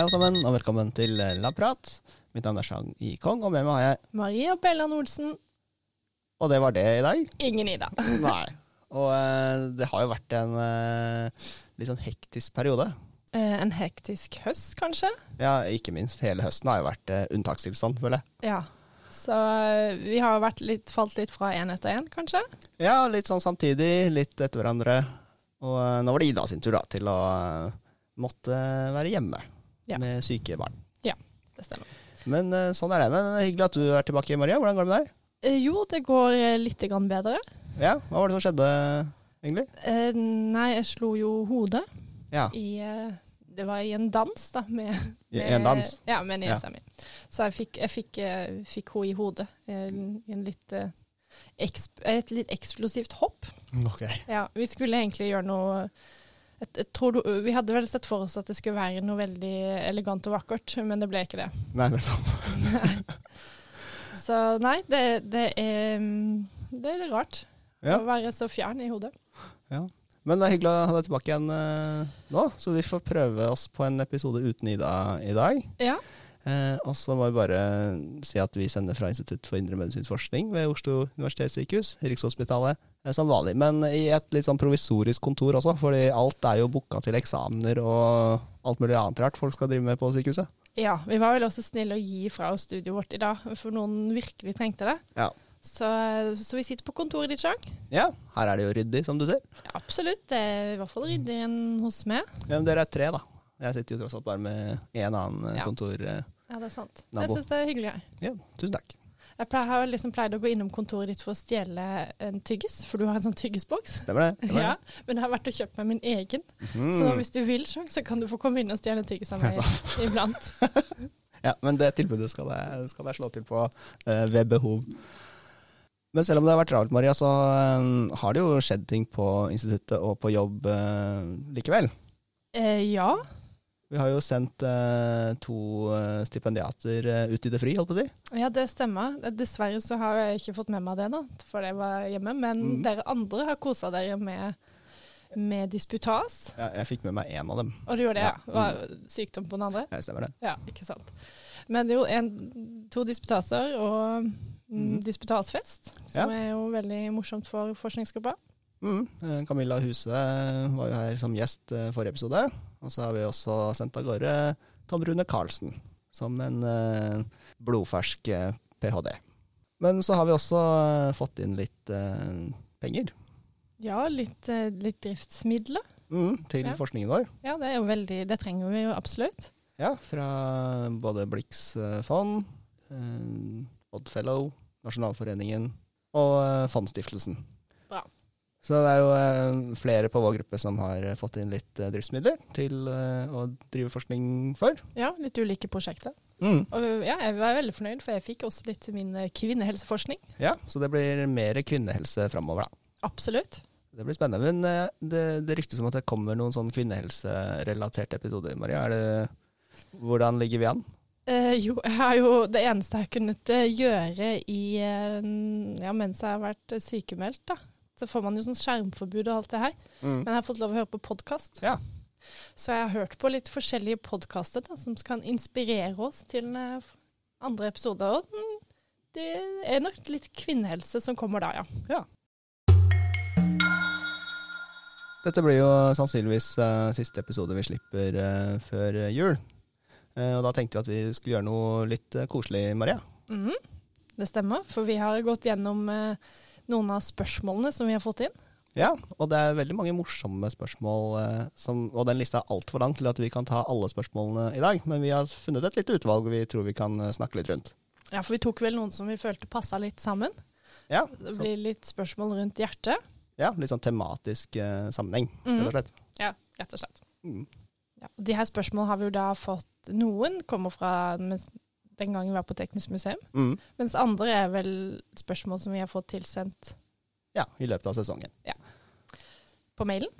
Hei alle sammen, og velkommen til Labprat. Mitt navn er Chang I. Kong, og med meg har jeg Maria Bellan Olsen. Og det var det i dag? Ingen Ida. Nei. Og eh, det har jo vært en eh, litt sånn hektisk periode. Eh, en hektisk høst, kanskje? Ja, ikke minst. Hele høsten har jo vært eh, unntakstilstand, føler jeg. Ja. Så eh, vi har litt, falt litt fra én etter én, kanskje? Ja, litt sånn samtidig, litt etter hverandre. Og eh, nå var det Ida sin tur da, til å eh, måtte være hjemme Ja. med syke barn. Ja, Det stemmer. Men eh, sånn er det. Men er hyggelig at du er tilbake, Maria. Hvordan går det med deg? Eh, jo, det går eh, litt bedre. Ja, Hva var det som skjedde, egentlig? Eh, nei, jeg slo jo hodet Ja, i eh, Det var i en dans, da. Med, i en dans. Ja, med Ja. niesa mi. Så jeg fikk, jeg fikk, eh, fikk henne i hodet eh, i en litt, eh, et litt eksplosivt hopp. Ok. Ja, vi skulle egentlig gjøre noe jeg, tror du, Vi hadde vel sett for oss at det skulle være noe veldig elegant og vakkert, men det ble ikke det. Nei, det er sant. Så nei, det, det, er, det er rart Ja. å være så fjern i hodet. Men det er hyggelig å ha deg tilbake igjen eh, nå, så vi får prøve oss på en episode uten Ida i dag. Ja. Eh, og så må vi bare si at vi sender fra Institutt for indremedisinsk forskning ved Oslo universitetssykehus, Rikshospitalet, som vanlig. Men i et litt sånn provisorisk kontor også, fordi alt er jo booka til eksamener og alt mulig annet rart folk skal drive med på sykehuset. ja. Vi var vel også snille å gi fra oss studioet vårt i dag, for noen virkelig trengte det. Ja. Så, så vi sitter på kontoret ditt, Chang. Ja, her er det jo ryddig, som du ser. Ja, absolutt. Det er i hvert fall ryddigere enn hos meg. Ja, men dere er tre, da. Jeg sitter jo tross alt bare med én annen eh, Ja. kontor... eh, Ja, det er sant. Nabo. Jeg syns det er hyggelig. jeg. Ja, tusen takk. Jeg har liksom pleid å gå innom kontoret ditt for å stjele en tyggis, for du har en sånn tyggisboks. Stemmer det? Stemmer Ja, men jeg har vært og kjøpt meg min egen. Mm. Så hvis du vil, så så kan du få komme inn og stjele en tyggis av meg iblant. Ja, men det tilbudet skal jeg, skal jeg slå til på uh, ved behov. Men selv om det har vært travelt, Maria, så eh, har det jo skjedd ting på instituttet og på jobb eh, likevel. Eh, ja. Vi har jo sendt eh, to eh, stipendiater eh, ut i det fri, holdt på å si. ja, det stemmer. Dessverre så har jeg ikke fått med meg det, da, for jeg var hjemme. Men Mm. dere andre har kosa dere med, med disputas. Ja, jeg fikk med meg én av dem. Og du gjorde det, Ja. ja? Var sykdom på den andre? Ja, stemmer det. Ja, ikke sant. Men det er jo en, to disputaser og mm, disputasfest, som Ja. er jo veldig morsomt for forskningsgruppa. Mm. eh, Camilla Huse var jo her som gjest eh, forrige episode. Og så har vi også sendt av gårde Tom Rune Karlsen som en eh, blodfersk eh, ph.d. Men så har vi også eh, fått inn litt penger Ja, litt, litt driftsmidler. mm, til Ja. forskningen vår. Ja, det er jo veldig Det trenger vi jo absolutt. Ja, fra både Blix fond, Oddfellow, Nasjonalforeningen og Fondstiftelsen. Bra. Så det er jo eh, flere på vår gruppe som har eh, fått inn litt eh, driftsmidler til å drive forskning for. Ja, litt ulike prosjekter. Mm. Og ja, jeg var veldig fornøyd, for jeg fikk også litt min eh, kvinnehelseforskning. Ja, så det blir mer kvinnehelse framover, da. Absolutt. Det blir spennende. Men det, det ryktes om at det kommer noen sånn kvinnehelserelaterte episoder, Maria. Det, hvordan ligger vi an? Eh, jo, jeg har jo det eneste jeg har kunnet gjøre i Ja, mens jeg har vært sykemeldt, da. Så får man jo sånn skjermforbud og alt det her. Men jeg har fått lov å høre på podkast. Ja. Så jeg har hørt på litt forskjellige podkaster som kan inspirere oss til eh, andre episoder. Og mm, det er nok litt kvinnehelse som kommer da, ja. Dette blir jo sannsynligvis uh, siste episode vi slipper uh, før jul. Uh, og da tenkte vi at vi skulle gjøre noe litt koselig, Maria. Mm, Det stemmer, for vi har gått gjennom eh, noen av spørsmålene som vi har fått inn. Ja, og det er veldig mange morsomme spørsmål, eh, som, og den lista er altfor lang til at vi kan ta alle spørsmålene i dag. Men vi har funnet et lite utvalg vi tror vi kan eh, snakke litt rundt. Ja, for vi tok vel noen som vi følte passa litt sammen. Ja, Det blir litt spørsmål rundt hjertet. ja litt sånn tematisk eh, sammenheng, rett og slett. Ja, rett og slett. Mm. Ja. De her spørsmålene har vi jo da fått Noen kommer fra den gangen vi var på Teknisk museum, Mm. mens andre er vel spørsmål som vi har fått tilsendt Ja, i løpet av sesongen. på mailen.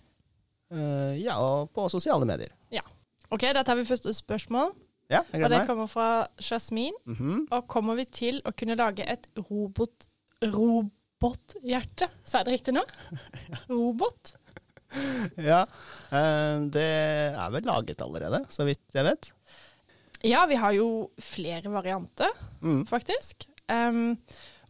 Uh, ja, og på sosiale medier. Ja. Ok, da tar vi første spørsmål. Ja, jeg Og det kommer fra Jasmin. Mhm. Og kommer vi til å kunne lage et robot... Robothjerte? Sa jeg det riktig nå? Robot? Ja, eh, det er vel laget allerede, så vidt jeg vet. Ja, vi har jo flere varianter, Mm. faktisk. Um,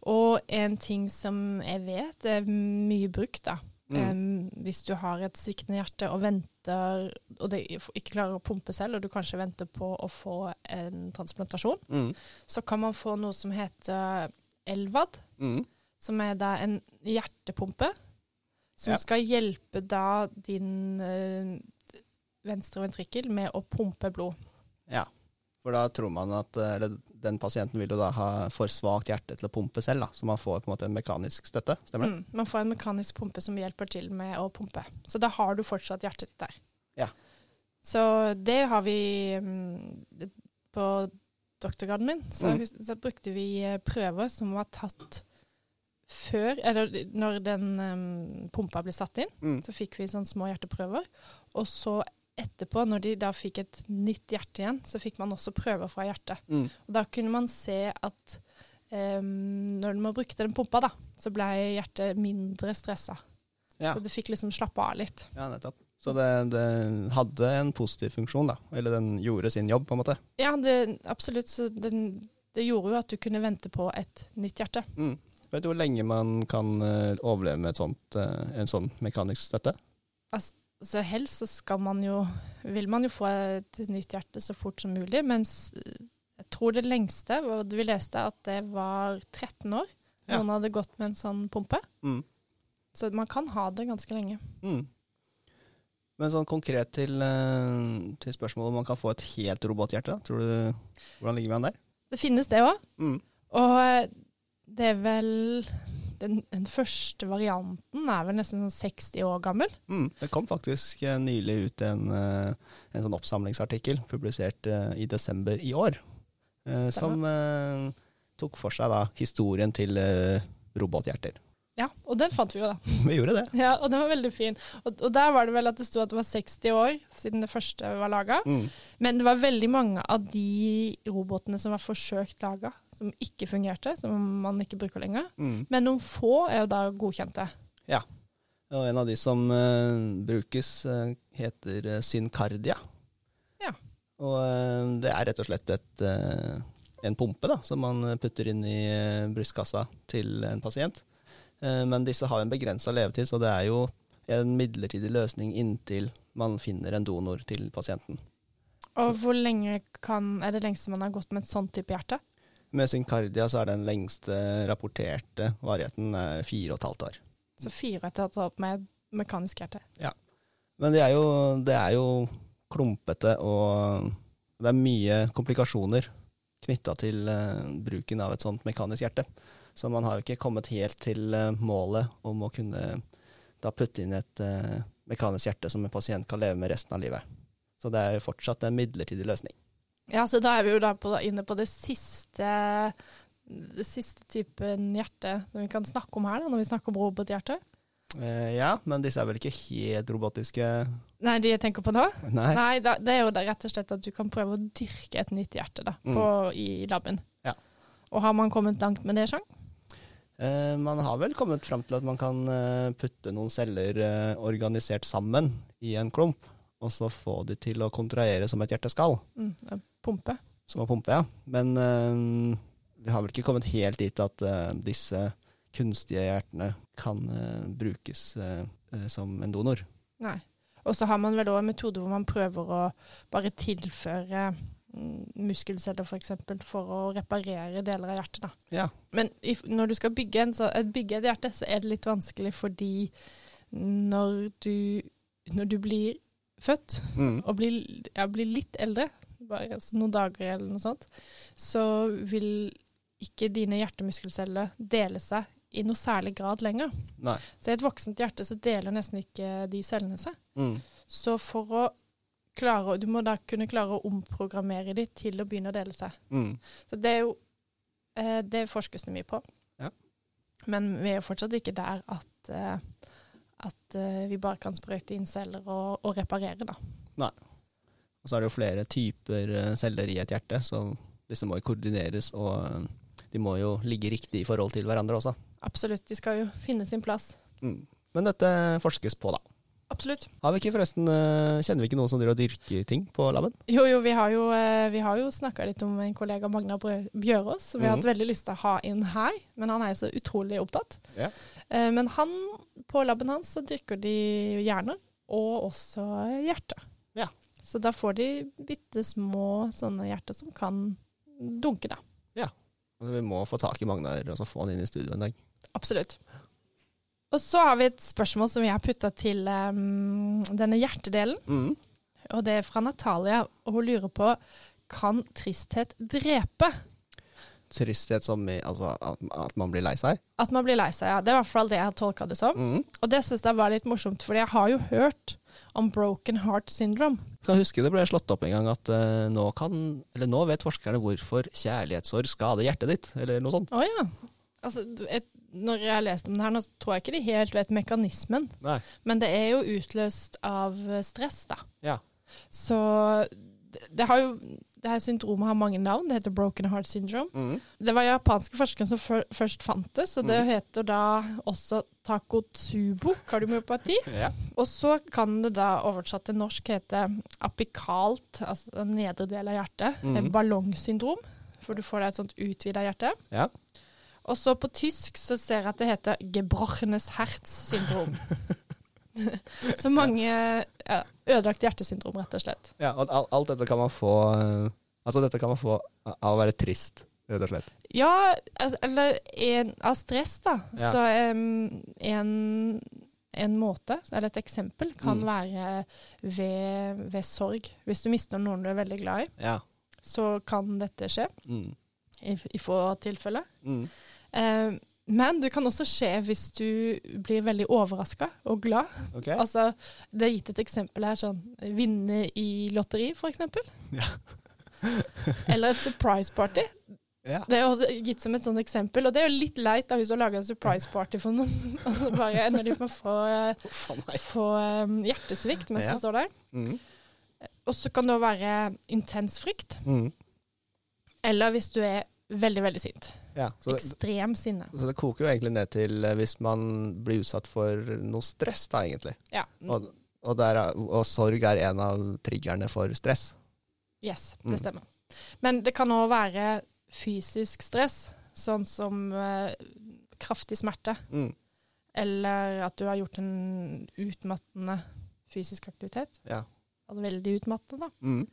og en ting som jeg vet er mye brukt, da. Mm. Um, hvis du har et sviktende hjerte og venter, og det ikke klarer å pumpe selv, og du kanskje venter på å få en transplantasjon, Mm. så kan man få noe som heter Elvad, Mm. som er da en hjertepumpe, som Ja. skal hjelpe da din eh, venstre ventrikkel med å pumpe blod. Ja. For da tror man at eh, eller, den pasienten vil jo da ha for svakt hjerte til å pumpe selv, da. Så man får på en måte en mekanisk støtte. Stemmer det? Mm, man får en mekanisk pumpe som hjelper til med å pumpe. Så da har du fortsatt hjertet ditt der. Ja. Så det har vi mm, På doktorgraden min så, Mm. så brukte vi eh, prøver som var tatt før Eller når den um, pumpa ble satt inn, Mm. så fikk vi sånne små hjerteprøver. Og så etterpå, når de da fikk et nytt hjerte igjen, så fikk man også prøver fra hjertet. Mm. Og da kunne man se at um, når man brukte den pumpa, da, så ble hjertet mindre stressa. Ja. Så det fikk liksom slappe av litt. ja, nettopp. Så det, det hadde en positiv funksjon, da. Eller den gjorde sin jobb, på en måte. Ja, det, absolutt. Så den, det gjorde jo at du kunne vente på et nytt hjerte. Mm. Vet du hvor lenge man kan eh, overleve med sånt, eh, en sånn mekanisk støtte? Så helst så skal man jo Vil man jo få et nytt hjerte så fort som mulig, mens jeg tror det lengste vi leste, at det var 13 år. Ja. Noen hadde gått med en sånn pumpe. Mm. Så man kan ha det ganske lenge. Mm. Men sånn konkret til, eh, til spørsmålet om man kan få et helt robothjerte. Tror du, hvordan ligger vi an der? Det finnes det òg. Mm. Og det er vel den, den første varianten er vel nesten sånn 60 år gammel. Mm. Det kom faktisk eh, nylig ut en, eh, en sånn oppsamlingsartikkel publisert eh, i desember i år, Stemmer. som tok for seg da historien til robothjerter. Ja, og den fant vi jo, da. Vi gjorde det. Ja, Og den var veldig fin. Og, og der var det vel at det sto at det var 60 år siden det første var laga. Mm. Men det var veldig mange av de robotene som var forsøkt laga, som ikke fungerte, som man ikke bruker lenger. Mm. Men noen få er jo da godkjente. Ja. Og en av de som uh, brukes, uh, heter uh, Syncardia. Ja. Og eh, det er rett og slett et, eh, en pumpe da, som man putter inn i eh, brystkassa til en pasient. Eh, men disse har en begrensa levetid, så det er jo en midlertidig løsning inntil man finner en donor til pasienten. Og hvor lenge kan, er det lengste man har gått med et sånn type hjerte? Med Syncardia så er den lengste rapporterte varigheten eh, fire og et halvt år. Så fire og et halvt år med mekanisk hjerte. Ja. Men det er jo, det er jo klumpete, og det er mye komplikasjoner knytta til eh, bruken av et sånt mekanisk hjerte. Så man har jo ikke kommet helt til eh, målet om å kunne da putte inn et mekanisk hjerte som en pasient kan leve med resten av livet. Så det er jo fortsatt en midlertidig løsning. Ja, så da er vi jo da på, inne på det siste, det siste typen hjerte som vi kan snakke om her, da, når vi snakker om robothjerte. Eh, ja, men disse er vel ikke helt robotiske? Nei, de jeg tenker på nå? Nei. Nei, da, det er jo rett og slett at du kan prøve å dyrke et nytt hjerte da, Mm. i laben. Ja. Og har man kommet langt med det, Sjang? Eh, man har vel kommet fram til at man kan eh, putte noen celler organisert sammen i en klump, og så få de til å kontrahere som et hjerte skal, Mm, pumpe. som å pumpe, ja. Men eh, vi har vel ikke kommet helt dit at eh, disse kunstige hjertene kan eh, brukes som en donor. Nei. Og så har man vel òg en metode hvor man prøver å bare tilføre mm, muskelceller f.eks. For, eksempel, for å reparere deler av hjertet. da. Ja. Men når du skal bygge, en, så, bygge et hjerte, så er det litt vanskelig fordi når du, når du blir født Mm. og blir, ja, blir litt eldre, bare altså noen dager eller noe sånt, så vil ikke dine hjertemuskelceller dele seg i noe særlig grad lenger. Nei. Så i et voksent hjerte så deler nesten ikke de cellene seg. Mm. Så for å klare, du må da kunne klare å omprogrammere de til å begynne å dele seg. Mm. Så det er jo eh, Det forskes det mye på. Ja. Men vi er jo fortsatt ikke der at, eh, at eh, vi bare kan sprøyte inn celler og, og reparere, da. Og så er det jo flere typer eh, celler i et hjerte, så disse må jo koordineres, og eh, de må jo ligge riktig i forhold til hverandre også. Absolutt, de skal jo finne sin plass. Mm. Men dette forskes på, da. Absolutt. Har vi ikke forresten, eh, Kjenner vi ikke noen som driver og dyrker ting på laben? Jo, jo, vi har jo, vi har jo snakka litt om en kollega Magna Bjørås, som vi har Mhm. hatt veldig lyst til å ha inn her, men han er jo så utrolig opptatt. Ja. Eh, Men han, på laben hans så dyrker de hjerner, og også hjerter. Ja. Så da får de bitte små sånne hjerter som kan dunke, da. Altså, vi må få tak i Magnar og så få han inn i studio en dag. Absolutt. Og så har vi et spørsmål som vi har putta til um, denne hjertedelen. Mm. Og det er fra Natalia, og hun lurer på kan tristhet drepe? Tristhet som i altså, at, at man blir lei seg. At man blir lei seg, ja. Det er i hvert fall det jeg har tolka det som. Mm. Og det syns jeg var litt morsomt, for jeg har jo hørt om broken heart syndrome. Jeg kan huske det ble slått opp en gang at uh, nå, kan, eller nå vet forskerne hvorfor kjærlighetssorg skader hjertet ditt, eller noe sånt. Å ja. Altså, et, når jeg har lest om det her, nå tror jeg ikke de helt vet mekanismen. Nei. Men det er jo utløst av eh, stress, da. Ja. Så det, det har jo det her syndromet har mange navn. Det heter broken heart syndrome. Mm. Det var japanske forskere som før, først fant det, så det Mm. heter da også takotsubo kardiomyopati. Ja. Og så kan det da oversatt til norsk hete apikalt, altså den nedre del av hjertet, mm. ballongsyndrom, for du får deg et sånt utvida hjerte. Ja. Og så på tysk så ser jeg at det heter gebrochenes herz-syndrom. så mange ja, ødelagt hjertesyndrom, rett og slett. ja, og alt, alt dette kan man få eh, Altså, dette kan man få av å være trist, rett og slett. Ja, eller en, av stress, da. Ja. Så um, en, en måte, eller et eksempel, kan Mm. være ved, ved sorg. Hvis du mister noen du er veldig glad i, Ja. så kan dette skje, Mm. i, i få tilfeller. Mm. Eh, men det kan også skje hvis du blir veldig overraska og glad. Okay. Altså, det er gitt et eksempel her, sånn vinne i lotteri, eksempel. Ja. Eller et surprise party. Ja. Det er også gitt som et sånt eksempel, og det er jo litt leit da hvis du har laga en surprise party for noen, og så bare ender de med å få, meg. få um, hjertesvikt mens Ja. det står der. Mm. Og så kan det òg være intens frykt, Mm. eller hvis du er veldig, veldig sint. Ja, så det, Ekstrem sinne. så det koker jo egentlig ned til eh, hvis man blir utsatt for noe stress, da, egentlig. Ja. Og, og, der, er- og sorg er en av triggerne for stress. Yes, Mm. det stemmer. Men det kan òg være fysisk stress, sånn som eh, kraftig smerte, Mm. eller at du har gjort en utmattende fysisk aktivitet. Ja. Altså veldig utmattende, da. Mm.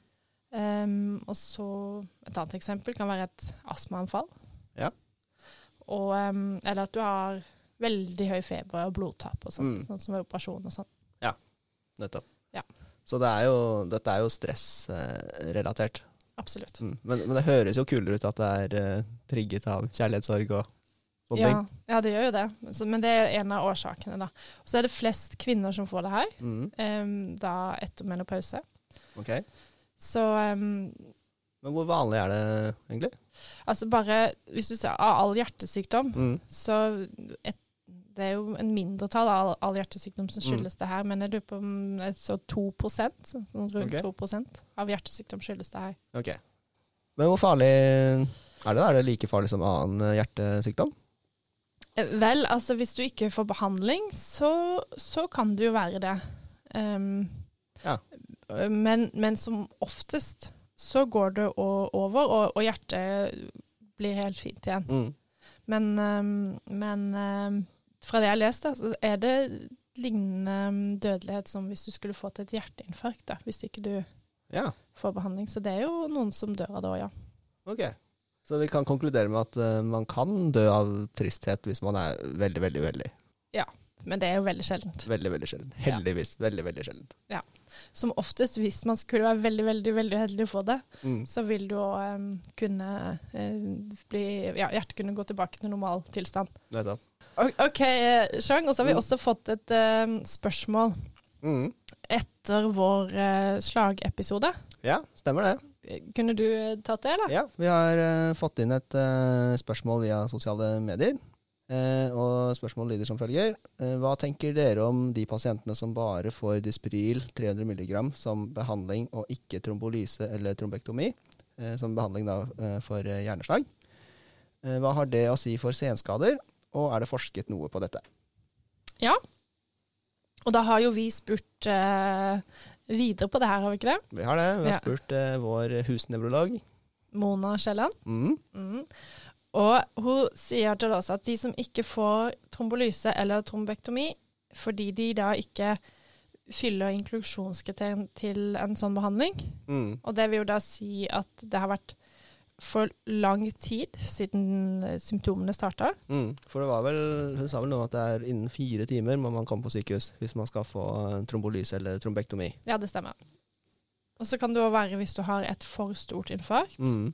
Um, og så et annet eksempel kan være et astmaanfall. Ja. Og, um, eller at du har veldig høy feber og blodtap og sånt, Mm. sånn som ved operasjon og sånn. Nettopp. Ja. Så det er jo, dette er jo stressrelatert. Absolutt. Mm. Men, men det høres jo kulere ut at det er eh, trigget av kjærlighetssorg og sånne Ja, ting. ja, det gjør jo det. Så, men det er en av årsakene, da. Og så er det flest kvinner som får det her, Mm. um, da etter menopause. Ok. Så ehm, Men hvor vanlig er det egentlig? altså bare Hvis du ser av all hjertesykdom, Mm. så et, det er jo en mindretall av all, all hjertesykdom som Mm. skyldes det her, men jeg lurer på om så 2% sånn rundt okay. 2% av hjertesykdom skyldes det her. Ok. Men hvor farlig er det? Er det like farlig som annen eh, hjertesykdom? Eh, Vel, altså hvis du ikke får behandling, så, så kan det jo være det. Um, Ja. men, men som oftest så går det over, og, og hjertet blir helt fint igjen. Mm. Men, ehm, men ehm, fra det jeg har lest, så er det lignende ehm, dødelighet som hvis du skulle fått et hjerteinfarkt, da, hvis ikke du Ja, får behandling. Så det er jo noen som dør av det òg, ja. ok. Så vi kan konkludere med at uh, man kan dø av tristhet hvis man er veldig, veldig uheldig. Ja. Men det er jo veldig sjeldent. Veldig, veldig sjeldent. Heldigvis. Veldig, veldig sjelden. Som oftest, hvis man skulle være veldig, veldig veldig uheldig å få det, Mm. så vil du òg um, kunne uh, bli Ja, hjertet kunne gå tilbake til normal tilstand. Nettopp. OK, Sjøng, Og så har vi Mm. også fått et uh, spørsmål Mm. etter vår uh, slagepisode. Ja, stemmer det. Eh, Kunne du eh, tatt det, eller? Ja, vi har eh, fått inn et eh, spørsmål via sosiale medier. Eh, og spørsmålet lyder som følger. Eh, hva tenker dere om de pasientene som bare får Dispril 300 mg som behandling og ikke trombolyse eller trombektomi, eh, som behandling da for hjerneslag? Hva har det å si for senskader, og er det forsket noe på dette? Ja, Og da har jo vi spurt eh, videre på det her, har vi ikke det? Vi har det. Vi har Ja. spurt eh, vår husnevrolog. Mona Kielland. Mm. Mm. Og hun sier til oss at de som ikke får trombolyse eller trombektomi, fordi de da ikke fyller inklusjonskriteriene til en sånn behandling, Mm. og det vil jo da si at det har vært for lang tid siden symptomene starta. Mm. For det var vel, hun sa vel nå at det er innen fire timer må man komme på sykehus hvis man skal få eh, trombolyse eller trombektomi. Ja, det stemmer. Og så kan det òg være hvis du har et for stort infarkt, Mm.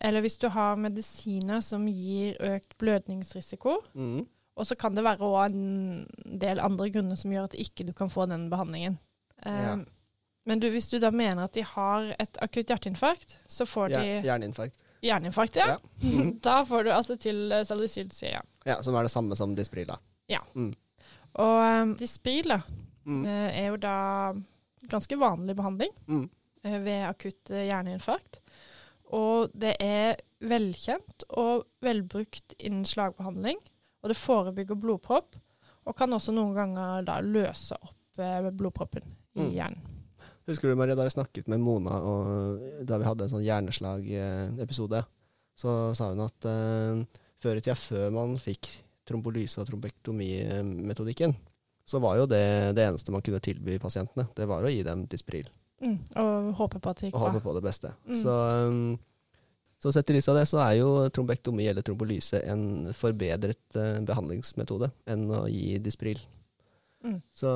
Eller hvis du har medisiner som gir økt blødningsrisiko. Mm. Og så kan det være òg en del andre grunner som gjør at ikke du kan få den behandlingen. Ja. Um, Men du, hvis du da mener at de har et akutt hjerteinfarkt, så får de ja, Hjerneinfarkt. Hjerneinfarkt, ja. Ja. Da får du altså til uh, salicylsyre. Ja, som er det samme som Dispril, da. Og um, Dispril da, Mm. eh, er jo da ganske vanlig behandling Mm. eh, ved akutt eh, hjerneinfarkt. Og det er velkjent og velbrukt innen slagbehandling. Og det forebygger blodpropp, og kan også noen ganger da løse opp eh, blodproppen i Mm. hjernen. Husker du, Maria, da vi snakket med Mona, og da vi hadde en sånn hjerneslag-episode, så sa hun at eh, før i tida, før man fikk trombolyse- og trombektomi-metodikken, så var jo det det eneste man kunne tilby pasientene. Det var å gi dem Dispril Mm. Og håper på at det gikk og håpe på det beste. Mm. Så, um, så sett i lys av det, så er jo trombektomi eller trombolyse en forbedret uh, behandlingsmetode enn å gi Dispril. Mm. Så,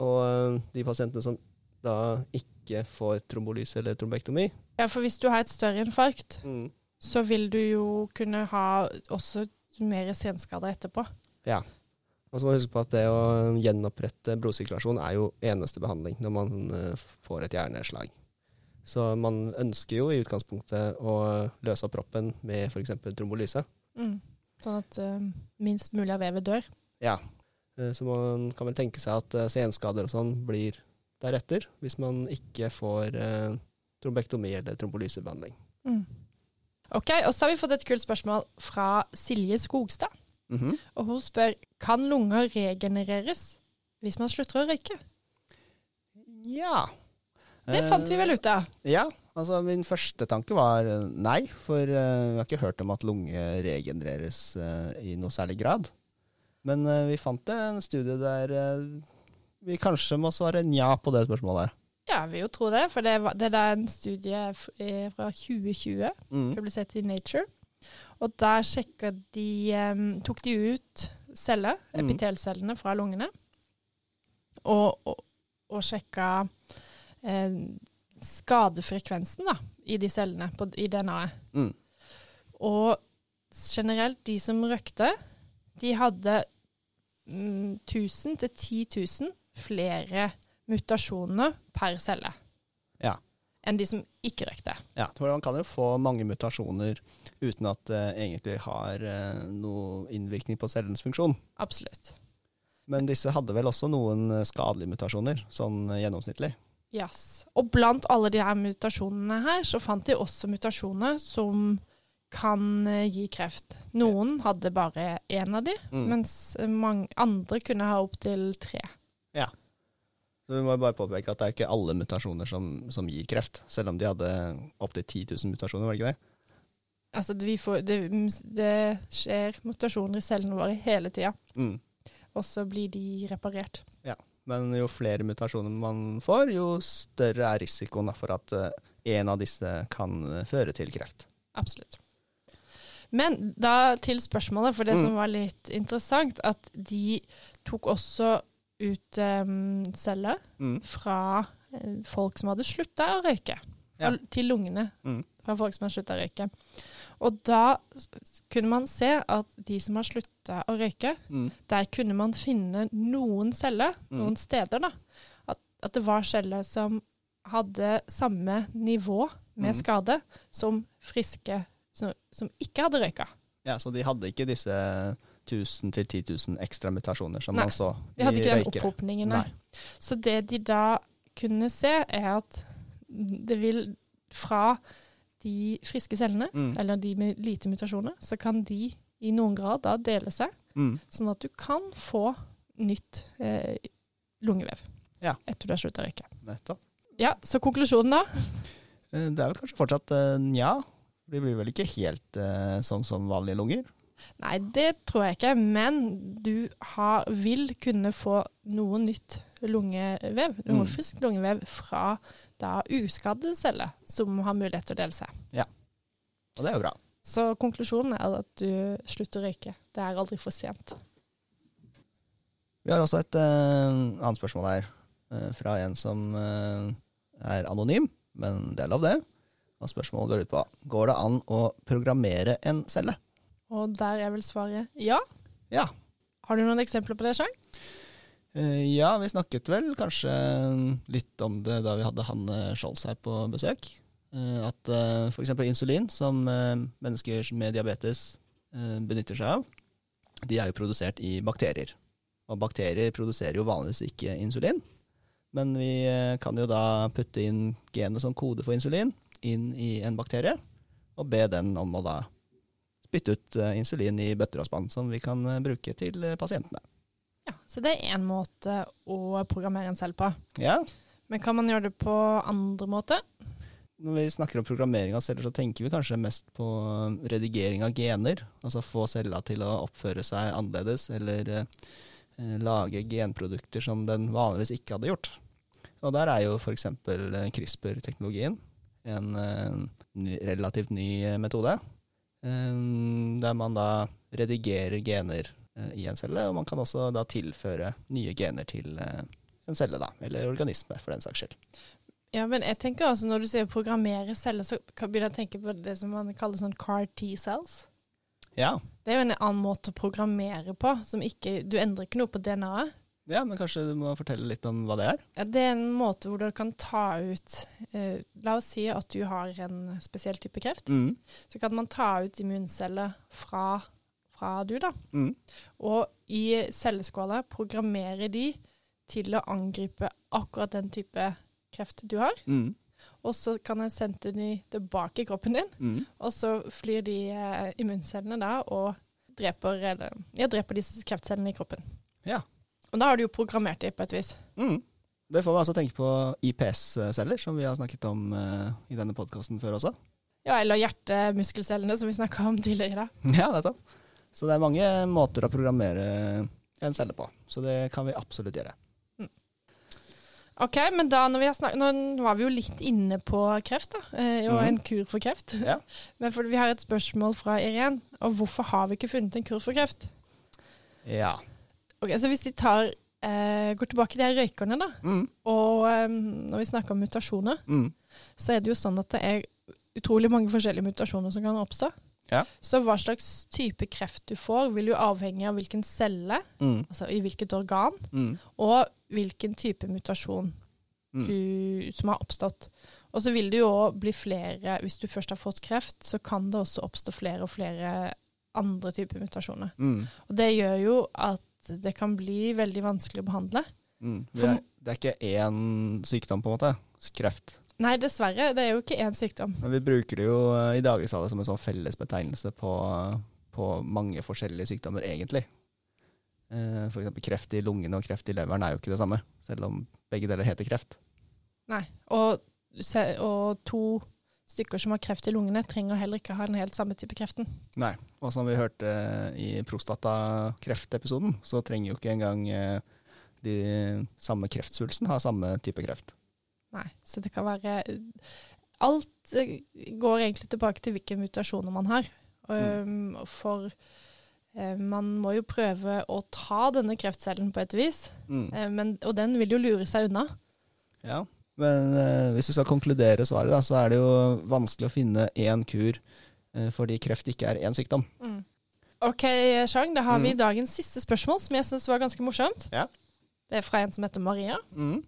og um, de pasientene som da ikke får trombolyse eller trombektomi Ja, for hvis du har et større infarkt, mm. så vil du jo kunne ha også mer senskader etterpå. Og så må vi huske på at det å gjenopprette blodsirkulasjon er jo eneste behandling når man eh, får et hjerneslag. Så man ønsker jo i utgangspunktet å løse opp proppen med f.eks. trombolyse. Mm. Sånn at uh, minst mulig av vevet dør. Ja. Eh, Så man kan vel tenke seg at senskader og sånn blir deretter, hvis man ikke får uh, trombektomi eller trombolysebehandling. Mm. Ok, og så har vi fått et kult spørsmål fra Silje Skogstad. Mhm. Og hun spør kan lunger regenereres hvis man slutter å røyke. Ja. Det fant vi vel ut av. Eh, Ja. Altså, min første tanke var eh, nei, for eh, vi har ikke hørt om at lunge regenereres i noe særlig grad. Men vi fant en studie der vi kanskje må svare nja på det spørsmålet. Ja, vil jo tro det, for det, var, det er en studie fra 2020, Mm. publisert i Nature. Og der de um, Tok de ut celler, Mm. epitelcellene fra lungene, og, og, og sjekka eh, skadefrekvensen da, i de cellene, på, i DNA-et. Mm. Og generelt, de som røykte, de hadde mm, 1000 til 10 000 flere mutasjoner per celle. Enn de som ikke røykte. Ja, for man kan jo få mange mutasjoner uten at det egentlig har noen noe innvirkning på cellens funksjon. Absolutt. Men disse hadde vel også noen eh, skadelige mutasjoner, sånn eh, gjennomsnittlig. Yes. Og blant alle de her mutasjonene her, så fant de også mutasjoner som kan eh, gi kreft. Noen hadde bare én av de, Mm. mens eh, mange andre kunne ha opptil tre. Så vi må bare påpeke at det er ikke alle mutasjoner som, som gir kreft, selv om de hadde opptil 10 000 mutasjoner, var det ikke det? Altså, det, vi får, det, det skjer mutasjoner i cellene våre hele tida, Mm. og så blir de reparert. Men jo flere mutasjoner man får, jo større er risikoen for at eh, en av disse kan eh, føre til kreft. Absolutt. Men da til spørsmålet, for det Mm. som var litt interessant, at de tok også ut um, celler Mm. fra eh, folk som hadde slutta å røyke, Ja. til lungene Mm. fra folk som hadde slutta å røyke. Og da kunne man se at de som har slutta å røyke, Mm. der kunne man finne noen celler, Mm. noen steder, da. At, at det var celler som hadde samme nivå med Mm. skade som friske som, som ikke hadde røyka. Ja, Så de hadde ikke disse 1000 til 10 000 ekstra mutasjoner som Nei, man så vi hadde ikke den opphopningen, nei. Nei. Så det de da kunne se, er at det vil fra de friske cellene, Mm. eller de med lite mutasjoner, så kan de i noen grad da dele seg, Mm. sånn at du kan få nytt, eh, lungevev. Ja. Etter du har slutta å røyke. Nettopp. Ja, Så konklusjonen, da? Eh, Det er vel kanskje fortsatt eh, nja. De blir vel ikke helt eh, sånn som vanlige lunger. Nei, det tror jeg ikke. Men du har, vil kunne få noe nytt lungevev, noe Mm. frisk lungevev, fra da uskadde celler som har mulighet til å dele seg. Ja, Og det er jo bra. Så konklusjonen er at du slutter å røyke. Det er aldri for sent. Vi har også et uh, annet spørsmål her, uh, fra en som uh, er anonym, men det er lov, det. Og spørsmålet går ut på går det an å programmere en celle. Og der er vel svaret ja. Ja. Har du noen eksempler på det, sjøl? Eh, ja, vi snakket vel kanskje litt om det da vi hadde Hanne Scholz her på besøk. Eh, at uh, f.eks. insulin, som eh, mennesker med diabetes eh, benytter seg av, de er jo produsert i bakterier. Og bakterier produserer jo vanligvis ikke insulin. Men vi eh, kan jo da putte inn genet som kode for insulin inn i en bakterie, og be den om å da spytte ut eh, insulin i bøtter og spann, som vi kan eh, bruke til eh, pasientene. Ja, Så det er én måte å programmere en selv på. Ja, Men kan man gjøre det på andre måter? Når vi snakker om programmering av celler, så tenker vi kanskje mest på redigering av gener. Altså få cella til å oppføre seg annerledes, eller eh, lage genprodukter som den vanligvis ikke hadde gjort. Og der er jo f.eks. CRISPR-teknologien en eh, relativt ny metode. Eh, der man da redigerer gener eh, i en celle, og man kan også da tilføre nye gener til eh, en celle, da, eller organisme, for den saks skyld. Ja, men jeg tenker altså Når du sier programmere celler, så kan jeg å tenke på det som man kaller sånn CAR T-cells. Ja, Det er jo en annen måte å programmere på. som ikke, Du endrer ikke noe på DNA-et. Ja, men kanskje du må fortelle litt om hva det er? Ja, det er en måte hvor du kan ta ut eh, La oss si at du har en spesiell type kreft. Mm. Så kan man ta ut immunceller fra, fra du, da. Mm. Og i celleskåla programmere de til å angripe akkurat den type kreft du har. Mm. Og så kan jeg sende de tilbake i kroppen din, Mm. og så flyr de eh, immuncellene da og dreper, eller, ja, dreper disse kreftcellene i kroppen. Ja. Og da har du jo programmert de på et vis. Mm. Det får vi altså tenke på IPS-celler, som vi har snakket om uh, i denne podkasten før også. Ja, eller hjertemuskelcellene, som vi snakka om tidligere. Ja, nettopp. Så det er mange måter å programmere en celle på. Så det kan vi absolutt gjøre. Ok, men da når vi har snakket, Nå var vi jo litt inne på kreft, da, eh, og Mhm. en kur for kreft. Ja. Men for vi har et spørsmål fra Irén. Og hvorfor har vi ikke funnet en kur for kreft? Ja. Ok, Så hvis vi tar, eh, går tilbake til de røykerne, da, Mm. og um, når vi snakker om mutasjoner, Mm. så er det jo sånn at det er utrolig mange forskjellige mutasjoner som kan oppstå. Ja. Så hva slags type kreft du får, vil jo avhenge av hvilken celle, Mm. altså i hvilket organ, Mm. og hvilken type mutasjon Mm. du, som har oppstått. Og så vil det jo òg bli flere Hvis du først har fått kreft, så kan det også oppstå flere og flere andre typer mutasjoner. Mm. Og det gjør jo at det kan bli veldig vanskelig å behandle. Mm. Det, er, det er ikke én sykdom, på en måte. Kreft. Nei, dessverre. Det er jo ikke én sykdom. Men vi bruker det jo eh, i dagligtale som en sånn fellesbetegnelse på, på mange forskjellige sykdommer, egentlig. Eh, For eksempel kreft i lungene og kreft i leveren er jo ikke det samme, selv om begge deler heter kreft. Nei. Og, og to stykker som har kreft i lungene, trenger heller ikke ha den helt samme type kreften. Nei, og som vi hørte eh, i prostatakreftepisoden, så trenger jo ikke engang eh, de samme kreftsvulsten ha samme type kreft. Nei, så det kan være Alt eh, går egentlig tilbake til hvilke mutasjoner man har. Mm. for man må jo prøve å ta denne kreftcellen på et vis, Mm. men, og den vil jo lure seg unna. Ja, men eh, hvis du skal konkludere svaret, da, så er det jo vanskelig å finne én kur eh, fordi kreft ikke er én sykdom. OK, Chang, da har vi Mm. dagens siste spørsmål, som jeg syns var ganske morsomt. Ja. Det er fra en som heter Maria. Mm.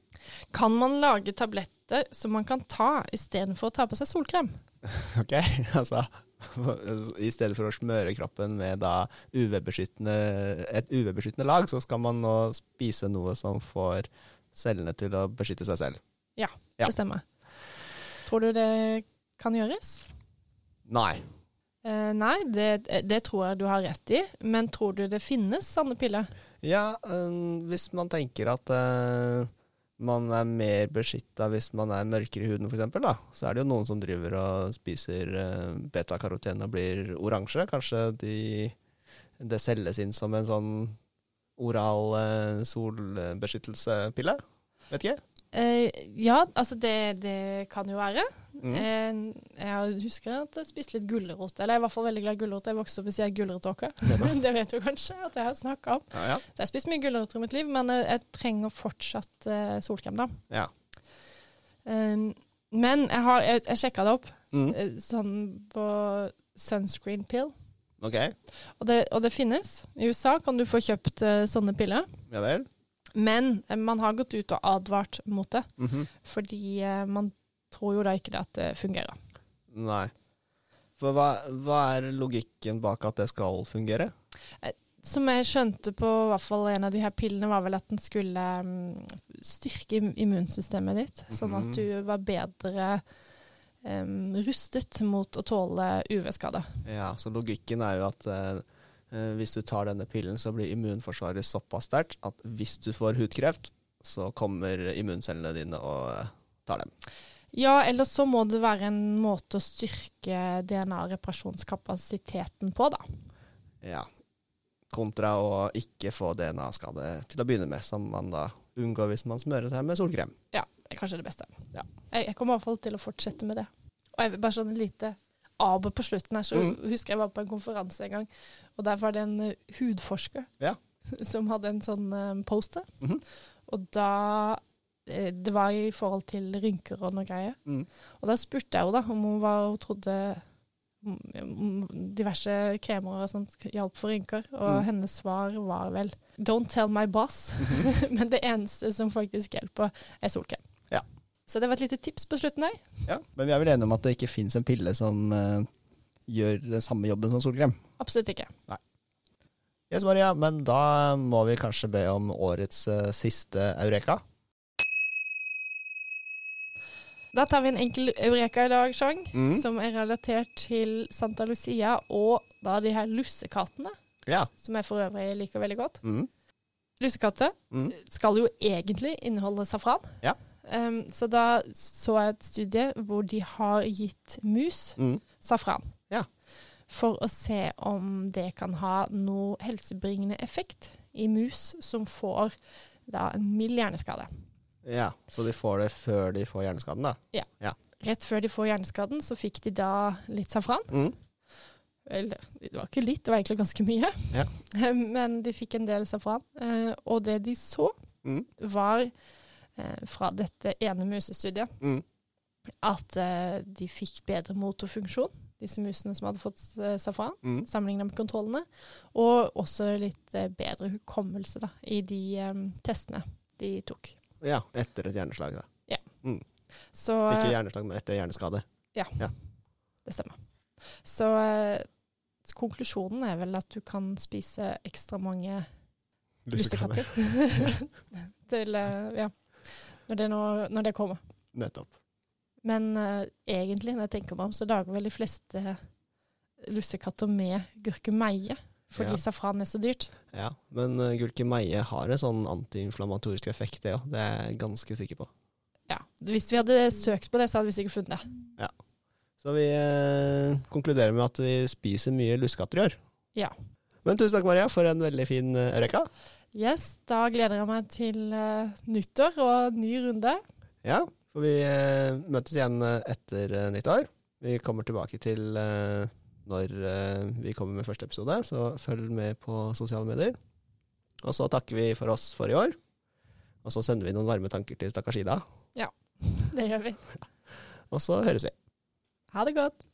Kan man lage tabletter som man kan ta istedenfor å ta på seg solkrem? Ok, altså I stedet for å smøre kroppen med da UV-beskyttende, et UV-beskyttende lag, så skal man nå spise noe som får cellene til å beskytte seg selv. Ja. Det stemmer. Tror du det kan gjøres? Nei. Eh, nei, det, det tror jeg du har rett i, men tror du det finnes sånne piller? Ja, øh, hvis man tenker at øh, man er mer beskytta hvis man er mørkere i huden, f.eks., så er det jo noen som driver og spiser øh, betakaroten og blir oransje. Kanskje de, det selges inn som en sånn oral øh, solbeskyttelsepille? Vet ikke. Eh, ja, altså det, det kan jo være. Mm. Eh, jeg husker at jeg spiste litt gulrot, eller jeg er i hvert fall veldig glad i gulrot. Jeg vokste opp ved siden av gulrotåke. det vet du kanskje at jeg har snakka om. Ja, ja. Så jeg har spist mye gulrøtter i mitt liv, men jeg, jeg trenger fortsatt eh, solkrem, da. ja. Men jeg har Jeg, jeg sjekka det opp, Mm. sånn på sunscreen pill. OK. Og det, og det finnes. I USA kan du få kjøpt sånne piller. Ja vel. Men eh, man har gått ut og advart mot det, Mhm. fordi eh, man tror jo da ikke det at det fungerer. Nei. For hva, hva er logikken bak at det skal fungere? Som jeg skjønte på hvert fall en av de her pillene, var vel at den skulle mm, styrke immunsystemet ditt, sånn at Mhm. du var bedre um, rustet mot å tåle UV-skade. Ja, så logikken er jo at eh, eh, hvis du tar denne pillen, så blir immunforsvaret såpass sterkt at hvis du får hudkreft, så kommer immuncellene dine og eh, tar dem. Ja, eller så må det være en måte å styrke DNA-reparasjonskapasiteten på, da. Ja. Kontra å ikke få DNA-skade til å begynne med, som man da unngår hvis man smører seg med solkrem. Ja, det er kanskje det beste. Ja. Jeg, jeg kommer i hvert fall til å fortsette med det. Og jeg vil bare sånn et lite aber på slutten her, så mm. husker jeg var på en konferanse en gang, og der var det en eh, hudforsker Ja. som hadde en sånn eh, poster. -hmm. Og da eh, Det var i forhold til rynker og noe greier. Mm. Og da spurte jeg henne da om hun, var, hun trodde om om diverse kremer og sånt hjalp for rynker, og Mm. hennes svar var vel 'don't tell my boss'. Men det eneste som faktisk hjelper, er solkrem. Ja. Så det var et lite tips på slutten der. Ja, Men vi er vel enige om at det ikke fins en pille som uh, gjør den samme jobben som solkrem? Absolutt ikke. Nei. Yes, Maria, men da må vi kanskje be om årets uh, siste eureka. Da tar vi en enkel eureka i dag, Chang, Mm. som er relatert til Santa Lucia og da de her lussekattene, Ja. som jeg for øvrig liker veldig godt. Mm. Lussekatter Mm. skal jo egentlig inneholde safran. Ja. Um, så da så jeg et studie hvor de har gitt mus Mm. safran. Ja. For å se om det kan ha noe helsebringende effekt i mus som får da en mild hjerneskade. Ja, Så de får det før de får hjerneskaden, da? Ja. Rett før de får hjerneskaden, så fikk de da litt safran. Mm. Eller, det var ikke litt, det var egentlig ganske mye. Ja. Men de fikk en del safran. Eh, og det de så, Mm. var fra dette ene musestudiet Mm. at eh, de fikk bedre motorfunksjon, disse musene som hadde fått eh, safran, Mm. sammenlignet med kontrollene. Og også litt eh, bedre hukommelse da, i de eh, testene de tok. Ja, etter et hjerneslag, da. Så Ikke eh, hjerneslag, men etter hjerneskade. Ja, det stemmer. Så eh, konklusjonen er vel at du kan spise ekstra mange Lussekatter. Til, eh, ja, når det, nå, når det kommer. Nettopp. Men uh, egentlig, når jeg tenker meg om, så lager vel de fleste lussekatter med gurkemeie. Fordi Ja. safran er så dyrt. Ja, men uh, gurkemeie har en sånn antiinflammatorisk effekt, det òg. Det er jeg ganske sikker på. Ja, Hvis vi hadde søkt på det, så hadde vi sikkert funnet det. Ja. Så vi uh, konkluderer med at vi spiser mye lussekatter i år. Ja. Men tusen takk, Maria, for en veldig fin eureka. Yes, Da gleder jeg meg til eh, nyttår og ny runde. Ja, for vi eh, møtes igjen eh, etter nyttår. Vi kommer tilbake til når vi kommer med første episode, så følg med på sosiale medier. Og så takker vi for oss for i år. Og så sender vi noen varme tanker til stakkars Ida. Det gjør vi. Og så høres vi. Ha det godt.